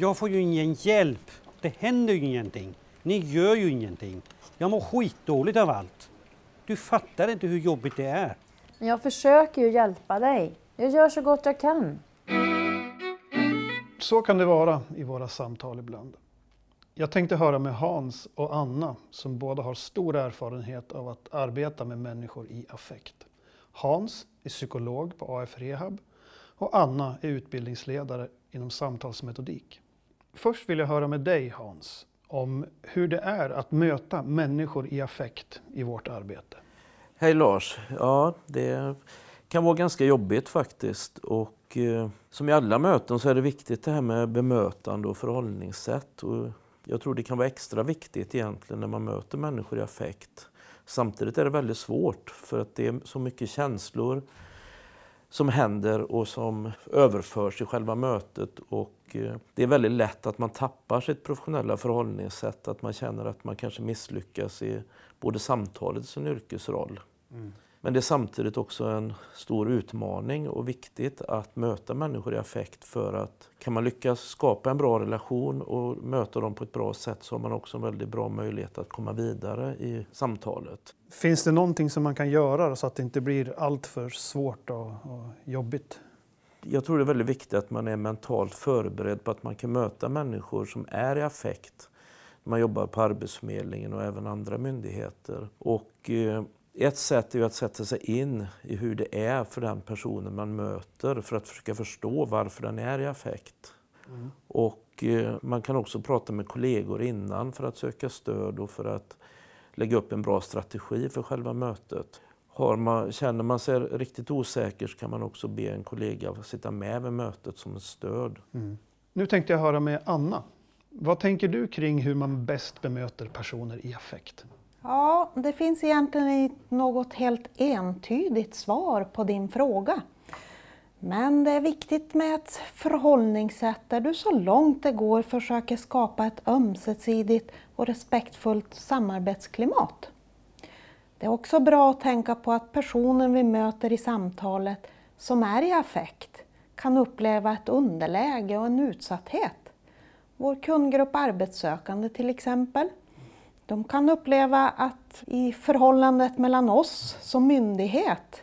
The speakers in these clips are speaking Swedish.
Jag får ju ingen hjälp. Det händer ju ingenting. Ni gör ju ingenting. Jag mår skitdåligt av allt. Du fattar inte hur jobbigt det är. Jag försöker ju hjälpa dig. Jag gör så gott jag kan. Så kan det vara i våra samtal ibland. Jag tänkte höra med Hans och Anna som båda har stor erfarenhet av att arbeta med människor i affekt. Hans är psykolog på AF Rehab och Anna är utbildningsledare inom samtalsmetodik. Först vill jag höra med dig Hans om hur det är att möta människor i affekt i vårt arbete. Hej Lars! Ja, det kan vara ganska jobbigt faktiskt. Och eh, som i alla möten så är det viktigt det här med bemötande och förhållningssätt. Och jag tror det kan vara extra viktigt egentligen när man möter människor i affekt. Samtidigt är det väldigt svårt för att det är så mycket känslor som händer och som överförs i själva mötet. Och eh, det är väldigt lätt att man tappar sitt professionella förhållningssätt, att man känner att man kanske misslyckas i både samtalet och sin yrkesroll. Mm. Men det är samtidigt också en stor utmaning och viktigt att möta människor i affekt för att kan man lyckas skapa en bra relation och möta dem på ett bra sätt så har man också en väldigt bra möjlighet att komma vidare i samtalet. Finns det någonting som man kan göra så att det inte blir alltför svårt och, och jobbigt? Jag tror det är väldigt viktigt att man är mentalt förberedd på att man kan möta människor som är i affekt. Man jobbar på Arbetsförmedlingen och även andra myndigheter. Och eh, ett sätt är att sätta sig in i hur det är för den personen man möter för att försöka förstå varför den är i affekt. Mm. Och eh, man kan också prata med kollegor innan för att söka stöd och för att lägga upp en bra strategi för själva mötet. Har man, känner man sig riktigt osäker så kan man också be en kollega att sitta med vid mötet som ett stöd. Mm. Nu tänkte jag höra med Anna. Vad tänker du kring hur man bäst bemöter personer i affekt? Ja, det finns egentligen något helt entydigt svar på din fråga. Men det är viktigt med ett förhållningssätt där du så långt det går försöker skapa ett ömsesidigt och respektfullt samarbetsklimat. Det är också bra att tänka på att personen vi möter i samtalet som är i affekt kan uppleva ett underläge och en utsatthet. Vår kundgrupp arbetssökande till exempel de kan uppleva att i förhållandet mellan oss som myndighet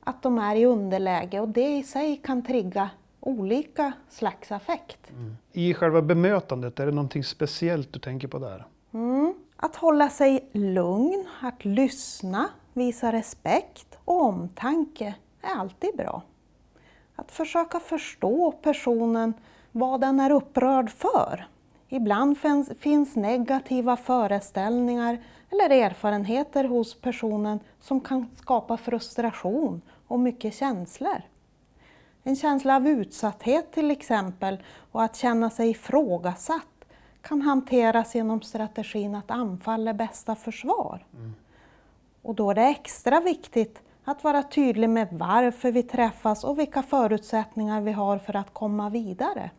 att de är i underläge och det i sig kan trigga olika slags affekt. Mm. I själva bemötandet, är det någonting speciellt du tänker på där? Mm. Att hålla sig lugn, att lyssna, visa respekt och omtanke är alltid bra. Att försöka förstå personen, vad den är upprörd för. Ibland finns negativa föreställningar eller erfarenheter hos personen som kan skapa frustration och mycket känslor. En känsla av utsatthet till exempel och att känna sig ifrågasatt kan hanteras genom strategin att anfall är bästa försvar. Mm. Och då är det extra viktigt att vara tydlig med varför vi träffas och vilka förutsättningar vi har för att komma vidare.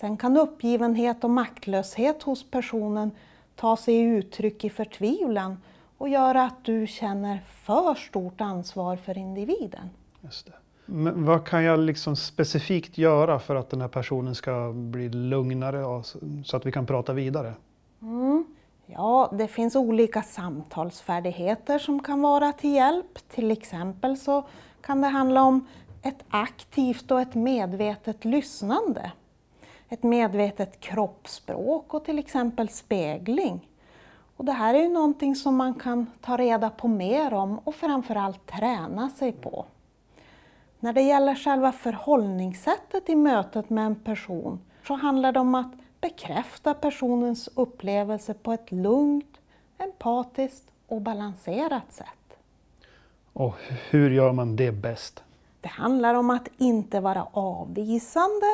Sen kan uppgivenhet och maktlöshet hos personen ta sig uttryck i förtvivlan och göra att du känner för stort ansvar för individen. Just det. Men vad kan jag liksom specifikt göra för att den här personen ska bli lugnare så att vi kan prata vidare? Mm. Ja, det finns olika samtalsfärdigheter som kan vara till hjälp. Till exempel så kan det handla om ett aktivt och ett medvetet lyssnande ett medvetet kroppsspråk och till exempel spegling. Och det här är ju någonting som man kan ta reda på mer om och framförallt träna sig på. När det gäller själva förhållningssättet i mötet med en person så handlar det om att bekräfta personens upplevelse på ett lugnt, empatiskt och balanserat sätt. Och hur gör man det bäst? Det handlar om att inte vara avvisande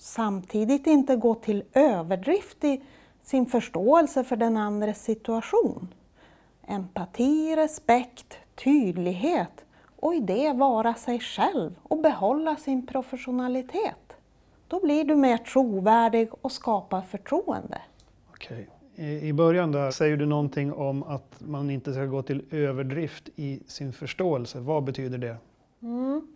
samtidigt inte gå till överdrift i sin förståelse för den andres situation. Empati, respekt, tydlighet och i det vara sig själv och behålla sin professionalitet. Då blir du mer trovärdig och skapar förtroende. Okej. I början där säger du någonting om att man inte ska gå till överdrift i sin förståelse. Vad betyder det? Mm.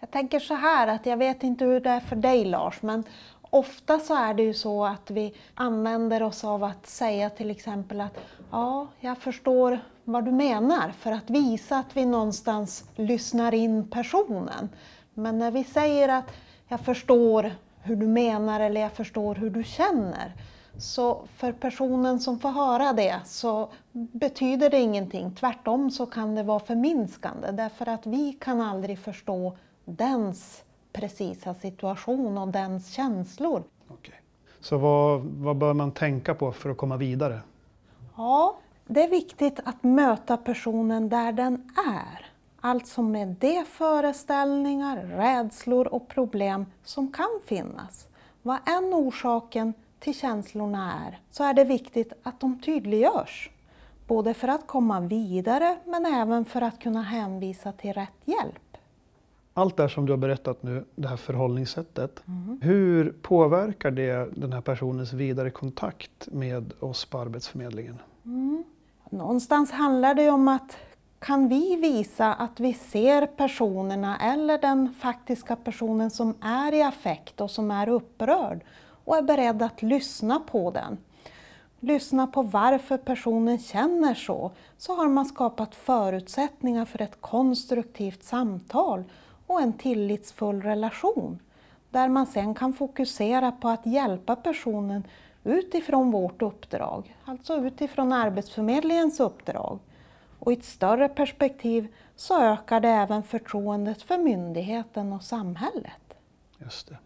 Jag tänker så här att jag vet inte hur det är för dig Lars, men ofta så är det ju så att vi använder oss av att säga till exempel att ja, jag förstår vad du menar för att visa att vi någonstans lyssnar in personen. Men när vi säger att jag förstår hur du menar eller jag förstår hur du känner så för personen som får höra det så betyder det ingenting. Tvärtom så kan det vara förminskande därför att vi kan aldrig förstå dens precisa situation och dens känslor. Okej. Så vad, vad bör man tänka på för att komma vidare? Ja, det är viktigt att möta personen där den är. Alltså med de föreställningar, rädslor och problem som kan finnas. Vad än orsaken till känslorna är, så är det viktigt att de tydliggörs. Både för att komma vidare, men även för att kunna hänvisa till rätt hjälp. Allt det här som du har berättat nu, det här förhållningssättet, hur påverkar det den här personens vidare kontakt med oss på Arbetsförmedlingen? Någonstans handlar det om att kan vi visa att vi ser personerna eller den faktiska personen som är i affekt och som är upprörd och är beredd att lyssna på den. Lyssna på varför personen känner så, så har man skapat förutsättningar för ett konstruktivt samtal och en tillitsfull relation. Där man sen kan fokusera på att hjälpa personen utifrån vårt uppdrag, alltså utifrån Arbetsförmedlingens uppdrag. Och i ett större perspektiv så ökar det även förtroendet för myndigheten och samhället. Just det.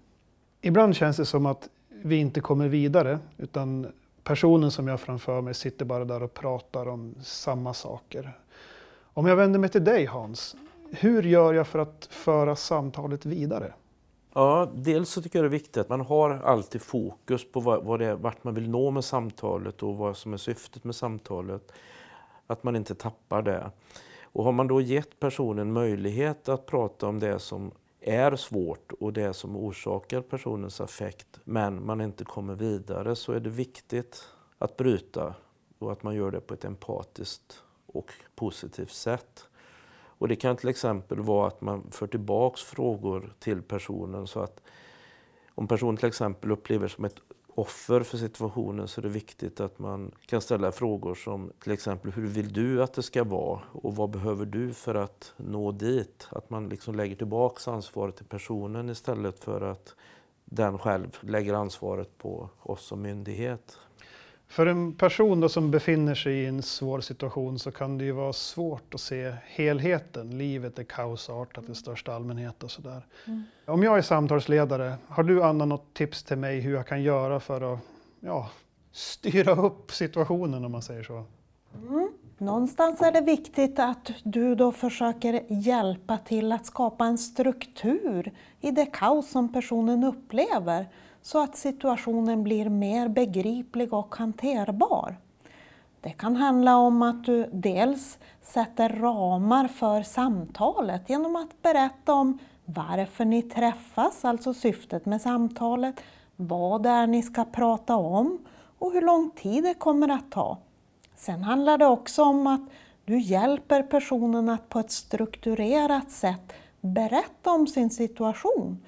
Ibland känns det som att vi inte kommer vidare utan personen som jag har framför mig sitter bara där och pratar om samma saker. Om jag vänder mig till dig Hans, hur gör jag för att föra samtalet vidare? Ja, dels så tycker jag det är viktigt att man har alltid fokus på vad, vad det är, vart man vill nå med samtalet och vad som är syftet med samtalet. Att man inte tappar det. Och har man då gett personen möjlighet att prata om det som är svårt och det som orsakar personens affekt men man inte kommer vidare så är det viktigt att bryta och att man gör det på ett empatiskt och positivt sätt. Och det kan till exempel vara att man för tillbaks frågor till personen så att om personen till exempel upplever som ett offer för situationen så är det viktigt att man kan ställa frågor som till exempel hur vill du att det ska vara och vad behöver du för att nå dit? Att man liksom lägger tillbaks ansvaret till personen istället för att den själv lägger ansvaret på oss som myndighet. För en person som befinner sig i en svår situation så kan det ju vara svårt att se helheten. Livet är kaosartat i största allmänhet och sådär. Mm. Om jag är samtalsledare, har du Anna något tips till mig hur jag kan göra för att ja, styra upp situationen om man säger så? Någonstans är det viktigt att du då försöker hjälpa till att skapa en struktur i det kaos som personen upplever så att situationen blir mer begriplig och hanterbar. Det kan handla om att du dels sätter ramar för samtalet genom att berätta om varför ni träffas, alltså syftet med samtalet, vad det är ni ska prata om och hur lång tid det kommer att ta. Sen handlar det också om att du hjälper personen att på ett strukturerat sätt berätta om sin situation.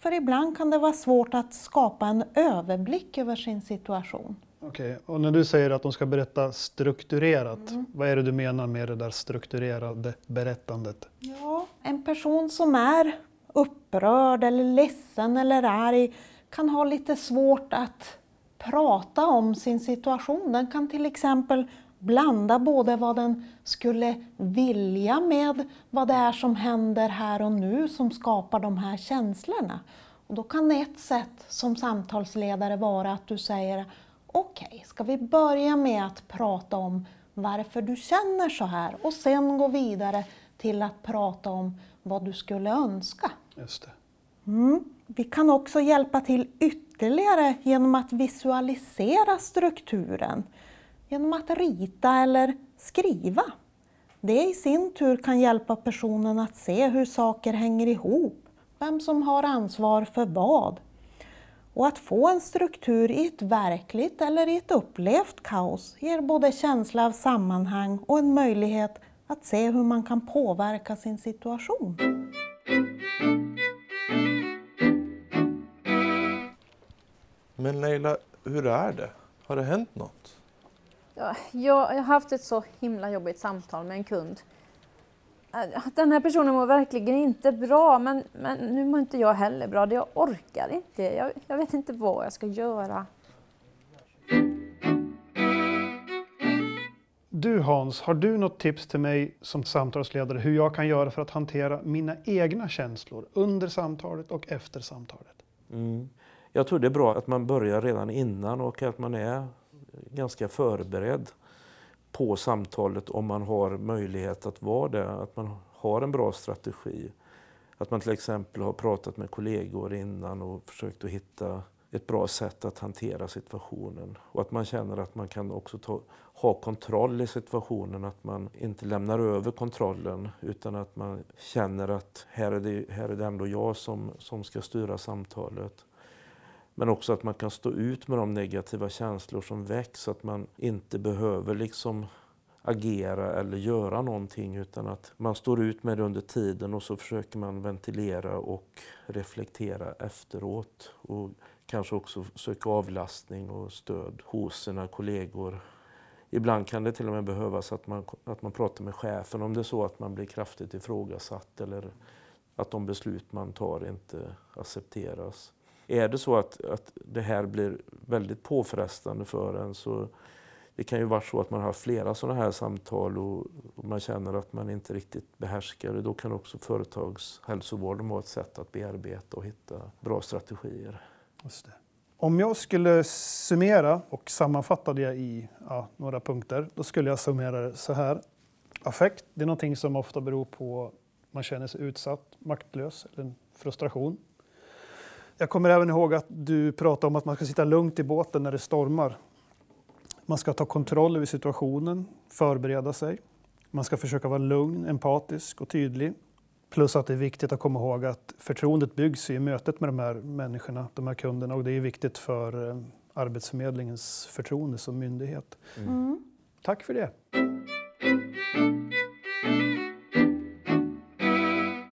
För ibland kan det vara svårt att skapa en överblick över sin situation. Okej, och när du säger att de ska berätta strukturerat, Mm. vad är det du menar med det där strukturerade berättandet? Ja, en person som är upprörd eller ledsen eller arg kan ha lite svårt att prata om sin situation. Den kan till exempel blanda både vad den skulle vilja med vad det är som händer här och nu som skapar de här känslorna. Och då kan ett sätt som samtalsledare vara att du säger Okej, ska vi börja med att prata om varför du känner så här och sen gå vidare till att prata om vad du skulle önska. Just det. Mm. Vi kan också hjälpa till ytterligare genom att visualisera strukturen. Genom att rita eller skriva. Det i sin tur kan hjälpa personen att se hur saker hänger ihop, vem som har ansvar för vad. Och att få en struktur i ett verkligt eller i ett upplevt kaos ger både känsla av sammanhang och en möjlighet att se hur man kan påverka sin situation. Men Leila, hur är det? Har det hänt något? Ja, jag har haft ett så himla jobbigt samtal med en kund. Äh, Den här personen mår verkligen inte bra, men, men nu mår inte jag heller bra. Jag orkar inte. Jag, jag vet inte vad jag ska göra. Du Hans, har du något tips till mig som samtalsledare hur jag kan göra för att hantera mina egna känslor under samtalet och efter samtalet? Mm. Jag tror det är bra att man börjar redan innan och att man är ganska förberedd på samtalet om man har möjlighet att vara det. Att man har en bra strategi. Att man till exempel har pratat med kollegor innan och försökt att hitta ett bra sätt att hantera situationen. Och att man känner att man kan också ta, ha kontroll i situationen, att man inte lämnar över kontrollen utan att man känner att här är det, här är det ändå jag som, som ska styra samtalet. Men också att man kan stå ut med de negativa känslor som väcks, att man inte behöver liksom agera eller göra någonting utan att man står ut med det under tiden och så försöker man ventilera och reflektera efteråt. Och kanske också söka avlastning och stöd hos sina kollegor. Ibland kan det till och med behövas att man, att man pratar med chefen om det är så att man blir kraftigt ifrågasatt eller att de beslut man tar inte accepteras. Är det så att, att det här blir väldigt påfrestande för en så det kan ju vara så att man har flera sådana här samtal och, och man känner att man inte riktigt behärskar det. Då kan också företagshälsovården vara ett sätt att bearbeta och hitta bra strategier. Just det. Om jag skulle summera och sammanfatta det i ja, några punkter, då skulle jag summera det så här. Affekt, det är någonting som ofta beror på att man känner sig utsatt, maktlös eller en frustration. Jag kommer även ihåg att du pratade om att man ska sitta lugnt i båten när det stormar. Man ska ta kontroll över situationen, förbereda sig. Man ska försöka vara lugn, empatisk och tydlig. Plus att det är viktigt att komma ihåg att förtroendet byggs i mötet med de här människorna, de här kunderna och det är viktigt för eh, Arbetsförmedlingens förtroende som myndighet. Mm. Tack för det.